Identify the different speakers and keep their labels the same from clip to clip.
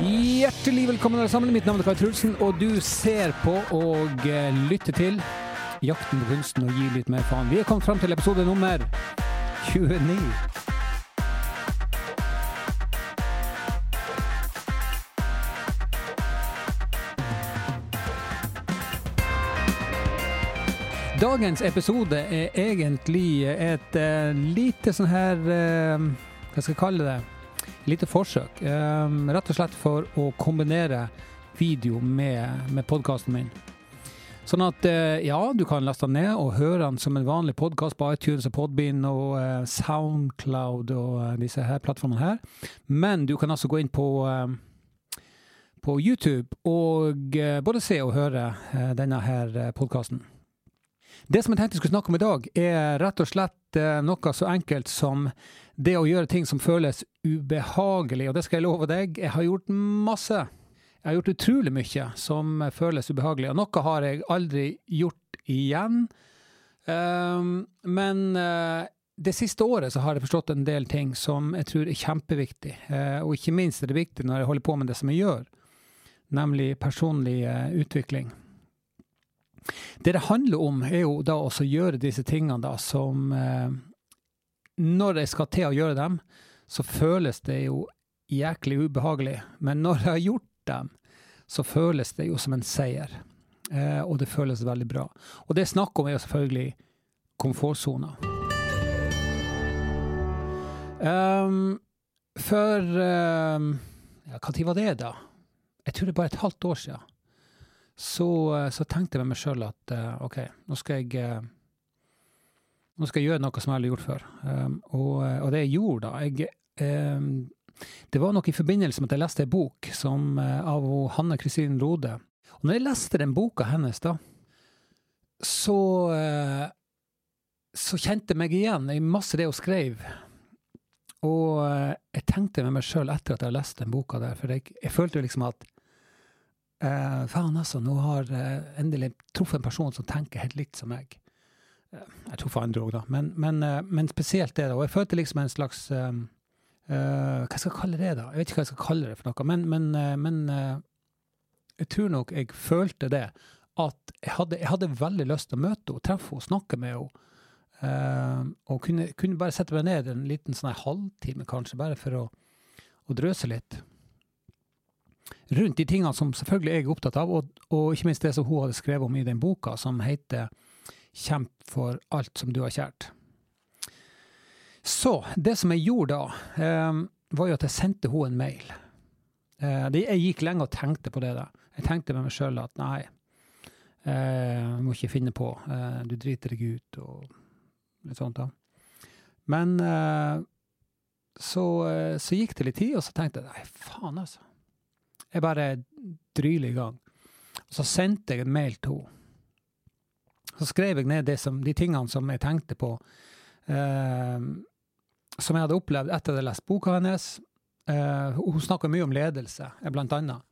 Speaker 1: Hjertelig velkommen alle sammen. Mitt navn er Kai Trulsen, og du ser på og eh, lytter til Jakten på kunsten og gi litt mer faen. Vi er kommet fram til episode nummer 29. Dagens episode er egentlig et uh, lite sånn her uh, Hva skal jeg kalle det? Lite forsøk. eh, rett og slett for å kombinere video med, med podkasten min. Sånn at eh, ja, du kan laste den ned og høre den som en vanlig podkast på iTunes og Podbean og eh, Soundcloud og eh, disse her plattformene her. Men du kan altså gå inn på på YouTube og både se og høre denne her podkasten. Det som jeg tenkte jeg skulle snakke om i dag, er rett og slett eh, noe så enkelt som det å gjøre ting som føles ubehagelig. Og det skal jeg love deg, jeg har gjort masse. Jeg har gjort utrolig mye som føles ubehagelig. Og noe har jeg aldri gjort igjen. Um, men uh, det siste året så har jeg forstått en del ting som jeg tror er kjempeviktig. Uh, og ikke minst er det viktig når jeg holder på med det som jeg gjør, nemlig personlig utvikling. Det det handler om, er jo da å gjøre disse tingene da som eh, Når jeg skal til å gjøre dem, så føles det jo jæklig ubehagelig. Men når jeg har gjort dem, så føles det jo som en seier. Eh, og det føles veldig bra. Og det jeg snakker om, er jo selvfølgelig komfortsona. Um, for um, ja, Når var det, da? Jeg tror det er bare et halvt år siden så, så, tenkte jeg med meg sjøl at uh, OK, nå skal jeg uh, nå skal jeg gjøre noe som jeg har gjort før. Um, og, og, det jeg gjorde da jeg, um, Det var nok i forbindelse med at jeg leste en bok som, av Hanne Kristin Rode. Og når jeg leste den boka hennes, da, så så kjente jeg meg igjen i masse det hun skrev. Og jeg tenkte med meg sjøl etter at jeg leste den boka der, for jeg, jeg følte liksom at Uh, faen, altså. Nå har jeg uh, endelig truffet en person som tenker helt likt som meg. Uh, jeg tror for andre òg, da. Men, men, men, spesielt det, da. Og jeg følte liksom en slags Hva skal jeg kalle det, da? Jeg vet ikke hva jeg skal kalle det for noe. Men, men jeg tror nok jeg følte det. At jeg hadde, jeg hadde veldig lyst til å møte henne, treffe henne, snakke med henne. og kunne, kunne, bare sette meg ned en liten sånn halvtime, kanskje, bare for å, å drøse litt rundt de tingene som selvfølgelig jeg er opptatt av, og, og, ikke minst det som hun hadde skrevet om i den boka, som heter 'Kjemp for alt som du har kjært'. Så det som jeg gjorde da, eh, var jo at jeg sendte henne en mail. Eh, det, jeg gikk lenge og tenkte på det. da. Jeg tenkte med meg sjøl at nei, eh, må ikke finne på. Eh, du driter deg ut og litt sånt. da. Men eh, så, eh, så gikk det litt tid, og så tenkte jeg nei, faen, altså. Jeg bare dryler i gang. Så sendte jeg en mail til henne. Så skrev jeg ned som, de tingene som jeg tenkte på, eh, som jeg hadde opplevd etter at jeg hadde lest boka hennes. Eh, hun snakker mye om ledelse, blant annet.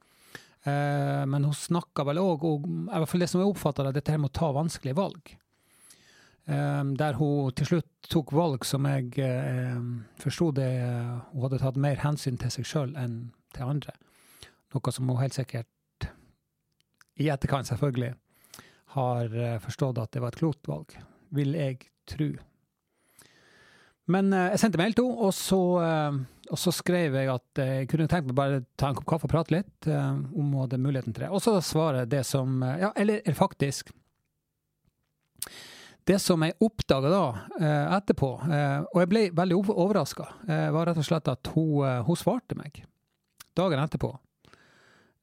Speaker 1: Eh, men hun snakker vel òg om i hvert fall det som jeg oppfatta dette her med å ta vanskelige valg. Eh, der hun til slutt tok valg som jeg eh, forsto det Hun hadde tatt mer hensyn til seg sjøl enn til andre. Noe som hun helt sikkert, i etterkant selvfølgelig, har eh, forstått at det var et klokt valg. Vil jeg tro. Men eh, jeg sendte mail til henne, og, så, eh, og så skrev jeg at jeg kunne tenkt meg bare ta en kopp kaffe og prate litt om hun hadde muligheten til det. Og så svarer det som Ja, eller, eller faktisk det som jeg oppdaga da, etterpå, og jeg ble veldig overraska, var rett og slett at hun, hun svarte meg dagen etterpå.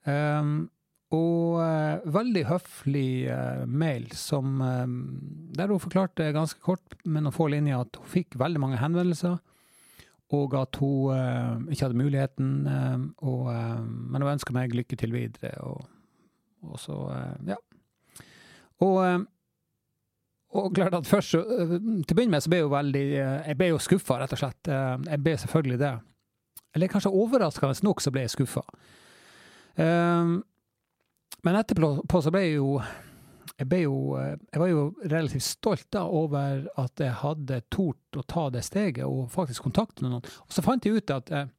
Speaker 1: Um, og uh, veldig høflig uh, mail som um, Der hun forklarte ganske kort, med noen få linjer, at hun fikk veldig mange henvendelser, og at hun uh, ikke hadde muligheten, og, men hun ønska meg lykke til videre, og, og så Ja. Og, og klart at først Til å begynne med så ble jeg jo veldig Jeg ble jo skuffa, rett og slett. Jeg ble selvfølgelig det. Eller kanskje overraskende nok så ble jeg skuffa. Um, men etterpå så ble jeg jo jeg, ble jo jeg var jo relativt stolt da over at jeg hadde tort å ta det steget og faktisk kontakte noen. Og så fant jeg ut at eh,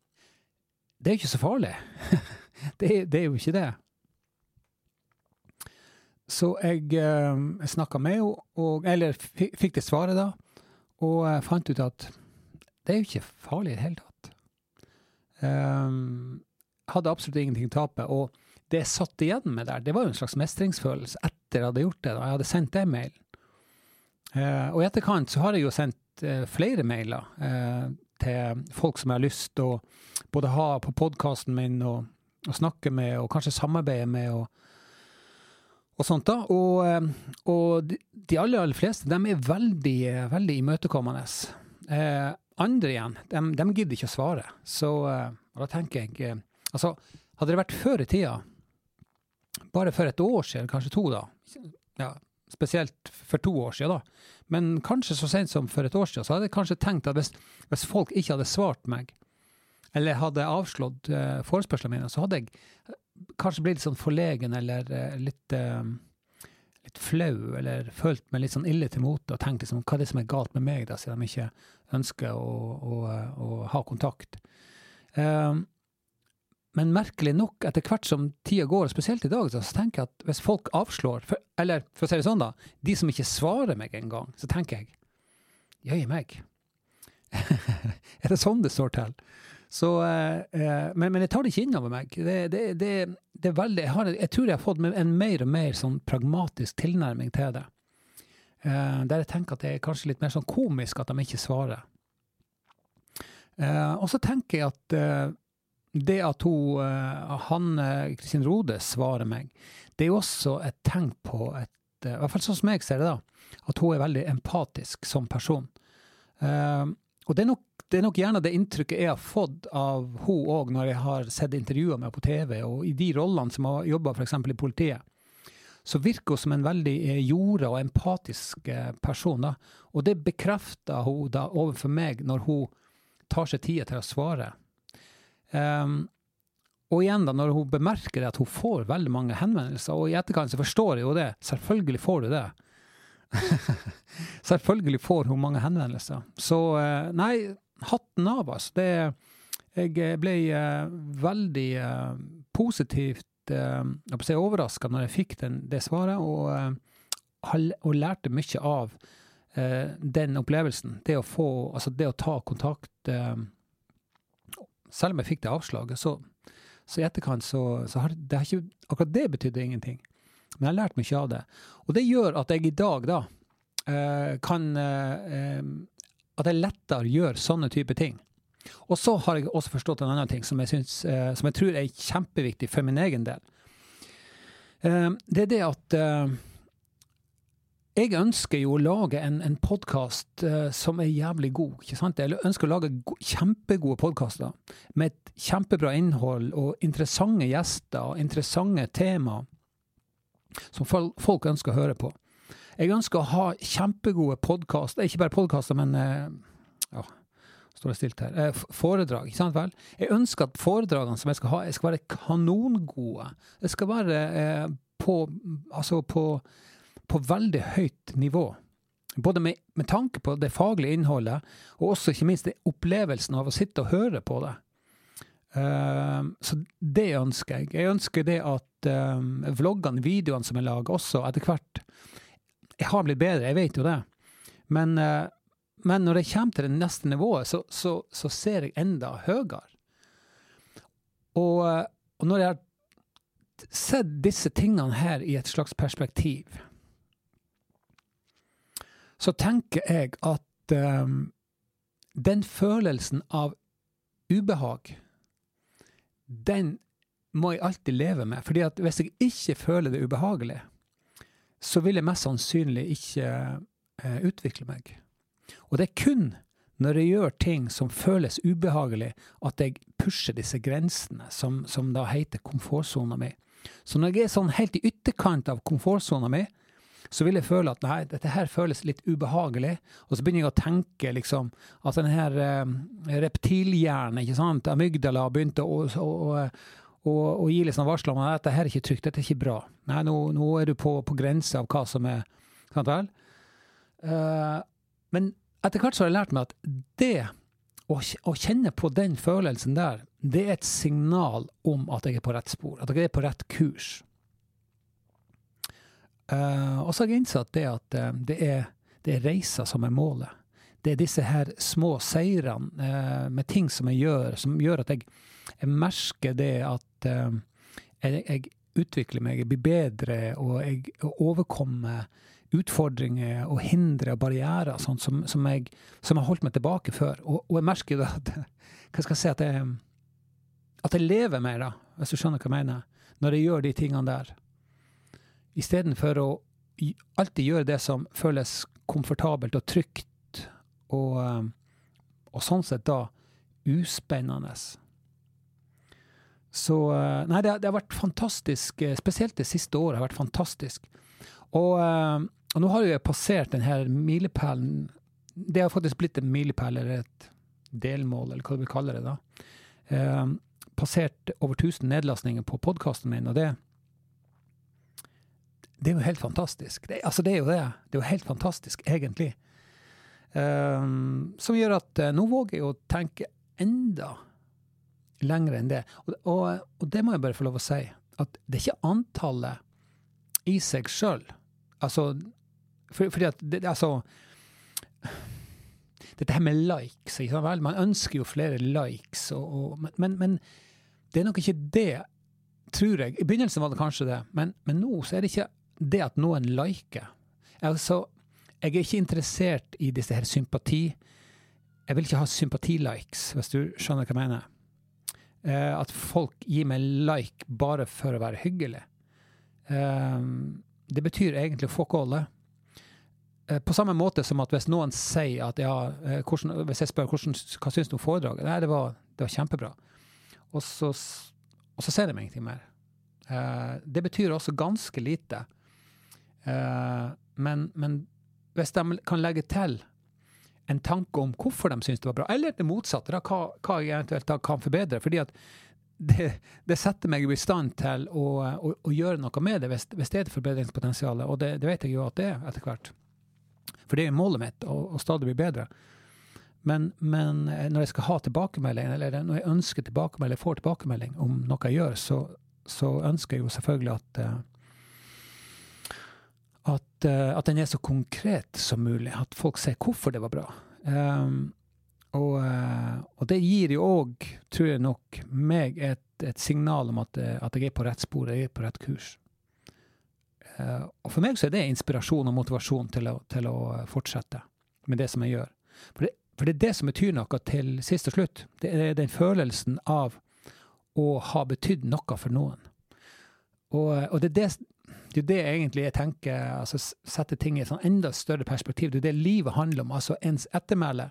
Speaker 1: det er ikke så farlig. det, det, er jo ikke det. Så jeg, eh, snakka med henne, eller fikk det svaret da, og fant ut at det er jo ikke farlig i det hele tatt. Um, hadde absolutt ingenting å tape. Og det jeg satt igjen med der, det var jo en slags mestringsfølelse etter jeg hadde gjort det. og Jeg hadde sendt den mailen. Uh, og i etterkant så har jeg jo sendt uh, flere mailer uh, til folk som jeg har lyst til å både ha på podkasten min og, og, snakke med, og kanskje samarbeide med. og og sånt da. Og, og de aller, aller fleste de er veldig, veldig imøtekommende. Eh, andre igjen, de, de, gidder ikke å svare. Så da tenker jeg Altså, hadde det vært før i tida, bare for et år siden, kanskje to, da, ja, spesielt for to år siden, da, men kanskje så sent som for et år siden, så hadde jeg kanskje tenkt at hvis, hvis folk ikke hadde svart meg, eller hadde avslått uh, forespørslene mine, så hadde jeg eh, kanskje blitt litt sånn forlegen eller uh, litt, uh, litt flau, eller følt meg litt sånn ille til mote og tenkt liksom, hva er det som er galt med meg, da, siden de ikke ønsker å, å, å ha kontakt. Um, men merkelig nok, etter hvert som tida går, spesielt i dag, så tenker jeg at hvis folk avslår for, Eller for å si det sånn, da. De som ikke svarer meg engang, så tenker jeg Jøye meg. er det sånn det står til? Så, eh, eh, men, men, jeg tar det ikke innover meg. Det, det, det, det er veldig, jeg, har, jeg, tror jeg har fått en mer og mer sånn pragmatisk tilnærming til det. Eh, der jeg tenker at det er kanskje litt mer sånn komisk at de ikke svarer. Eh, og så tenker jeg at eh, det at hun, eh, Hanne Kristin Rode svarer meg, det er jo også et tegn på et eh, I hvert fall sånn som jeg ser det, da. At hun er veldig empatisk som person. Og det er, nok, det er, nok, gjerne det inntrykket jeg har fått av hun òg, når jeg har sett intervjuer med henne på TV, og i de rollene som har jobba f.eks. i politiet. Så virker hun som en veldig jorda og empatisk person. da. Og det bekrefter hun da overfor meg når hun tar seg tida til å svare. Um, og igjen, da, når hun bemerker at hun får veldig mange henvendelser, og i etterkant så forstår jeg jo det, selvfølgelig får du det. selvfølgelig får hun mange henvendelser. Så uh, nei, hatten av, altså. Det, jeg ble uh, veldig uh, positivt uh, overraska når jeg fikk den, det svaret, og, og lærte mye av den opplevelsen. Det å få, altså det å ta kontakt selv om jeg fikk det avslaget, så, så i etterkant så, så har det har ikke Akkurat det betydde ingenting. Men jeg har lært mye av det. Og det gjør at jeg i dag da eh, kan eh, At jeg lettere gjør sånne type ting. Og så har jeg også forstått en annen ting som jeg, synes, eh, som jeg tror er kjempeviktig for min egen del. det er det at jeg ønsker jo å lage en, en podkast uh, som er jævlig god. ikke sant? Jeg ønsker å lage kjempegode podkaster med et kjempebra innhold og interessante gjester og interessante tema som folk ønsker å høre på. Jeg ønsker å ha kjempegode podkaster, ikke bare podkaster, men uh, ja, står det stilt her. Uh, foredrag, ikke sant vel? Jeg ønsker at foredragene som jeg skal ha, jeg skal være kanongode. Det skal være på Altså på på veldig høyt nivå. Både med, med, tanke på det faglige innholdet, og også ikke minst opplevelsen av å sitte og høre på det. Uh, så det ønsker jeg. Jeg ønsker det at uh, vloggene, videoene som jeg lager, også etter hvert Jeg har blitt bedre, jeg vet jo det. Men, uh, men når jeg kommer til det neste nivået, så, så, så ser jeg enda høyere. Og, og når jeg har sett disse tingene her i et slags perspektiv, så tenker jeg at um, den følelsen av ubehag, den må jeg alltid leve med. fordi at hvis jeg ikke føler det ubehagelig, så vil jeg mest sannsynlig ikke uh, utvikle meg. Og det er kun når jeg gjør ting som føles ubehagelig, at jeg pusher disse grensene, som, som da heter komfortsona mi. Så når jeg er sånn helt i ytterkant av komfortsona mi, så vil jeg føle at nei, dette her føles litt ubehagelig. Og så begynner jeg å tenke liksom at denne her eh, reptilhjernen, ikke sant, amygdala, begynte å, å, å, å, gi sånn varsler om at dette her er ikke trygt, dette er ikke bra. Nei, nå, nå er du på, på grensa av hva som er Sant vel? Eh, men etter hvert så har jeg lært meg at det å kjenne på den følelsen der, det er et signal om at jeg er på rett spor, at jeg er på rett kurs. Uh, og så har jeg innsett det at uh, det, er, det er reiser som er målet. Det er disse her små seirene uh, med ting som jeg gjør, som gjør at jeg, jeg merker det at jeg, jeg, utvikler meg, jeg blir bedre, og jeg overkommer utfordringer og hindre og barrierer sånt, som, som, jeg, som, har holdt meg tilbake før. Og, og jeg merker at hva skal jeg si, at jeg, at jeg lever mer, da, hvis du skjønner hva jeg mener, når jeg gjør de tingene der istedenfor å alltid gjøre det som føles komfortabelt og trygt, og, eh, og sånn sett da uspennende. Så eh, Nei, det, det, har vært fantastisk. Eh, spesielt det siste året har vært fantastisk. Og, og nå har jeg passert denne milepælen. Det har faktisk blitt en milepæl, eller et delmål, eller hva du vil kalle det. da. Eh, passert over 1000 nedlastninger på podkasten min, og det det er jo helt fantastisk. Det, altså, det er jo det. Det er jo helt fantastisk, egentlig. Um, som gjør at uh, nå våger jeg å tenke enda lenger enn det. Og, og, og, det må jeg bare få lov å si, at det er ikke antallet i seg sjøl. Altså for, Fordi at det, altså Dette her med likes, ikke sant? Man ønsker jo flere likes, og, men, men, det er nok ikke det, tror jeg. I begynnelsen var det kanskje det, men, men nå så er det ikke det at noen liker Altså, jeg er ikke interessert i disse her sympati... Jeg vil ikke ha sympatilikes, hvis du skjønner hva jeg mener. Eh, at folk gir meg like bare for å være hyggelig. Eh, det betyr egentlig fuck all, det. Eh, på samme måte som at hvis noen sier at ja, eh, hvordan, hvis jeg spør hvordan, hva syns du om foredraget, nei, det var, det var kjempebra, og så, og så sier de ingenting mer. Eh, det betyr også ganske lite men, men, hvis de kan legge til en tanke om hvorfor de syns det var bra, eller det motsatte, da, hva, hva jeg eventuelt da kan forbedre fordi at det, det, setter meg i stand til å, å, å gjøre noe med det, hvis, hvis, det er et forbedringspotensial. Og det, det, vet jeg jo at det er etter hvert. For det er jo målet mitt, å, stadig bli bedre. Men, men, når jeg skal ha tilbakemelding, eller når jeg ønsker tilbakemelding, får tilbakemelding om noe jeg gjør, så, så ønsker jeg jo selvfølgelig at uh, at, uh, at, den er så konkret som mulig. At folk ser hvorfor det var bra. Um, og, uh, og, det gir jo òg, tror jeg nok, meg et, et signal om at, eh, at, jeg er på rett spor, jeg er på rett kurs. Uh, og for meg så er det inspirasjon og motivasjon til å, til å fortsette med det som jeg gjør. For det, for det, er det som betyr noe til sist og slutt. Det er den følelsen av å ha betydd noe for noen. Og, og det er det det er det egentlig jeg tenker, altså sette ting i et sånn enda større perspektiv. Det er det livet handler om, altså ens ettermæle.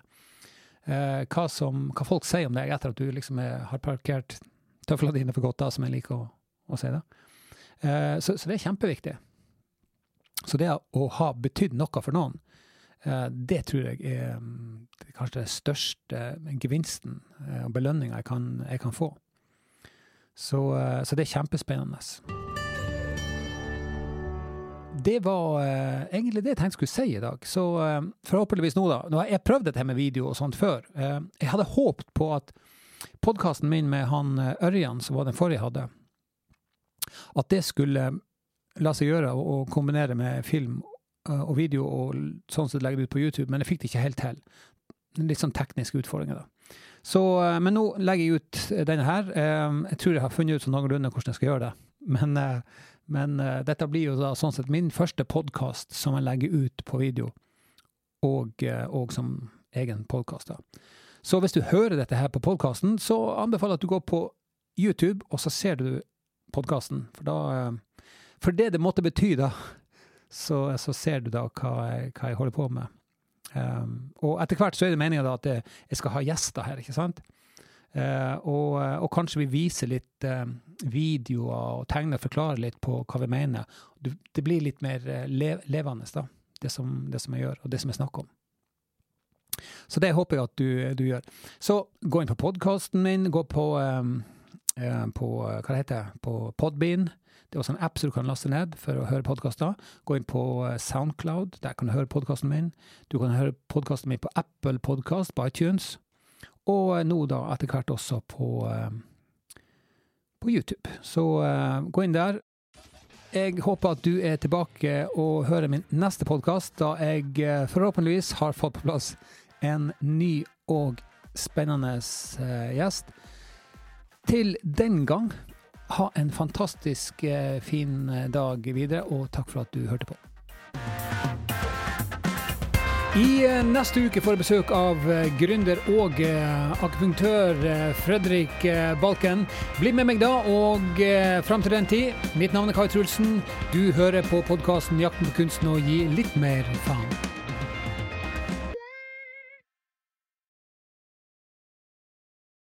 Speaker 1: Eh, hva, som, hva, folk sier om deg etter at du liksom er, har parkert tøflene dine for godt, da, som jeg liker å, å si det. Eh, så, så, det er kjempeviktig. Så det å ha betydd noe for noen, eh, det tror jeg er, er kanskje den største gevinsten eh, og belønninga jeg, jeg, kan få. Så, eh, så det er kjempespennende det var uh, egentlig det jeg tenkte skulle si i dag. Så uh, forhåpentligvis nå, da. Nå har jeg prøvd dette med video og sånt før. Uh, jeg hadde håpet på at podkasten min med han Ørjan, som var den forrige jeg hadde, at det skulle la seg gjøre å kombinere med film og video og sånn sett legge det ut på YouTube, men jeg fikk det ikke helt til. Litt sånn tekniske utfordringer, da. Så, men nå legger jeg ut denne her. Jeg tror jeg har funnet ut sånn noenlunde hvordan jeg skal gjøre det. Men men uh, dette blir jo da sånn sett min første podkast som jeg legger ut på video, og, uh, og som egen podkast. Så hvis du hører dette her på podkasten, så anbefaler jeg at du går på YouTube, og så ser du podkasten. For da uh, For det det måtte bety, da, så, så ser du da hva jeg, hva jeg holder på med. Um, og etter hvert så er det meninga at jeg skal ha gjester her, ikke sant? Uh, og, og, kanskje vi viser litt uh, videoer og tegner og forklarer litt på hva vi mener. Det, blir litt mer uh, levende, da, det som, det som, jeg gjør, og det som jeg snakker om. Så det håper jeg at du, du gjør. Så gå inn på podkasten min, gå på, um, på hva det heter på Podbean. Det er også en app som du kan laste ned for å høre podkaster. Gå inn på Soundcloud, der kan du høre podkasten min. Du kan høre podkasten min på Apple Podcast på iTunes. og nå da etter hvert også på, på YouTube. Så gå inn der. Jeg håper at du er tilbake og hører min neste podkast, da jeg forhåpentligvis har fått på plass en ny og spennende gjest. Til den gang, ha en fantastisk fin dag videre, og takk for at du hørte på. I eh, neste uke får jeg besøk av eh, gründer og eh, akupunktør Fredrik Balken. Bli med meg da, og fram til den tid, mitt navn er Kai Trulsen. Du hører på podkasten 'Jakten på kunsten' og gi litt mer faen.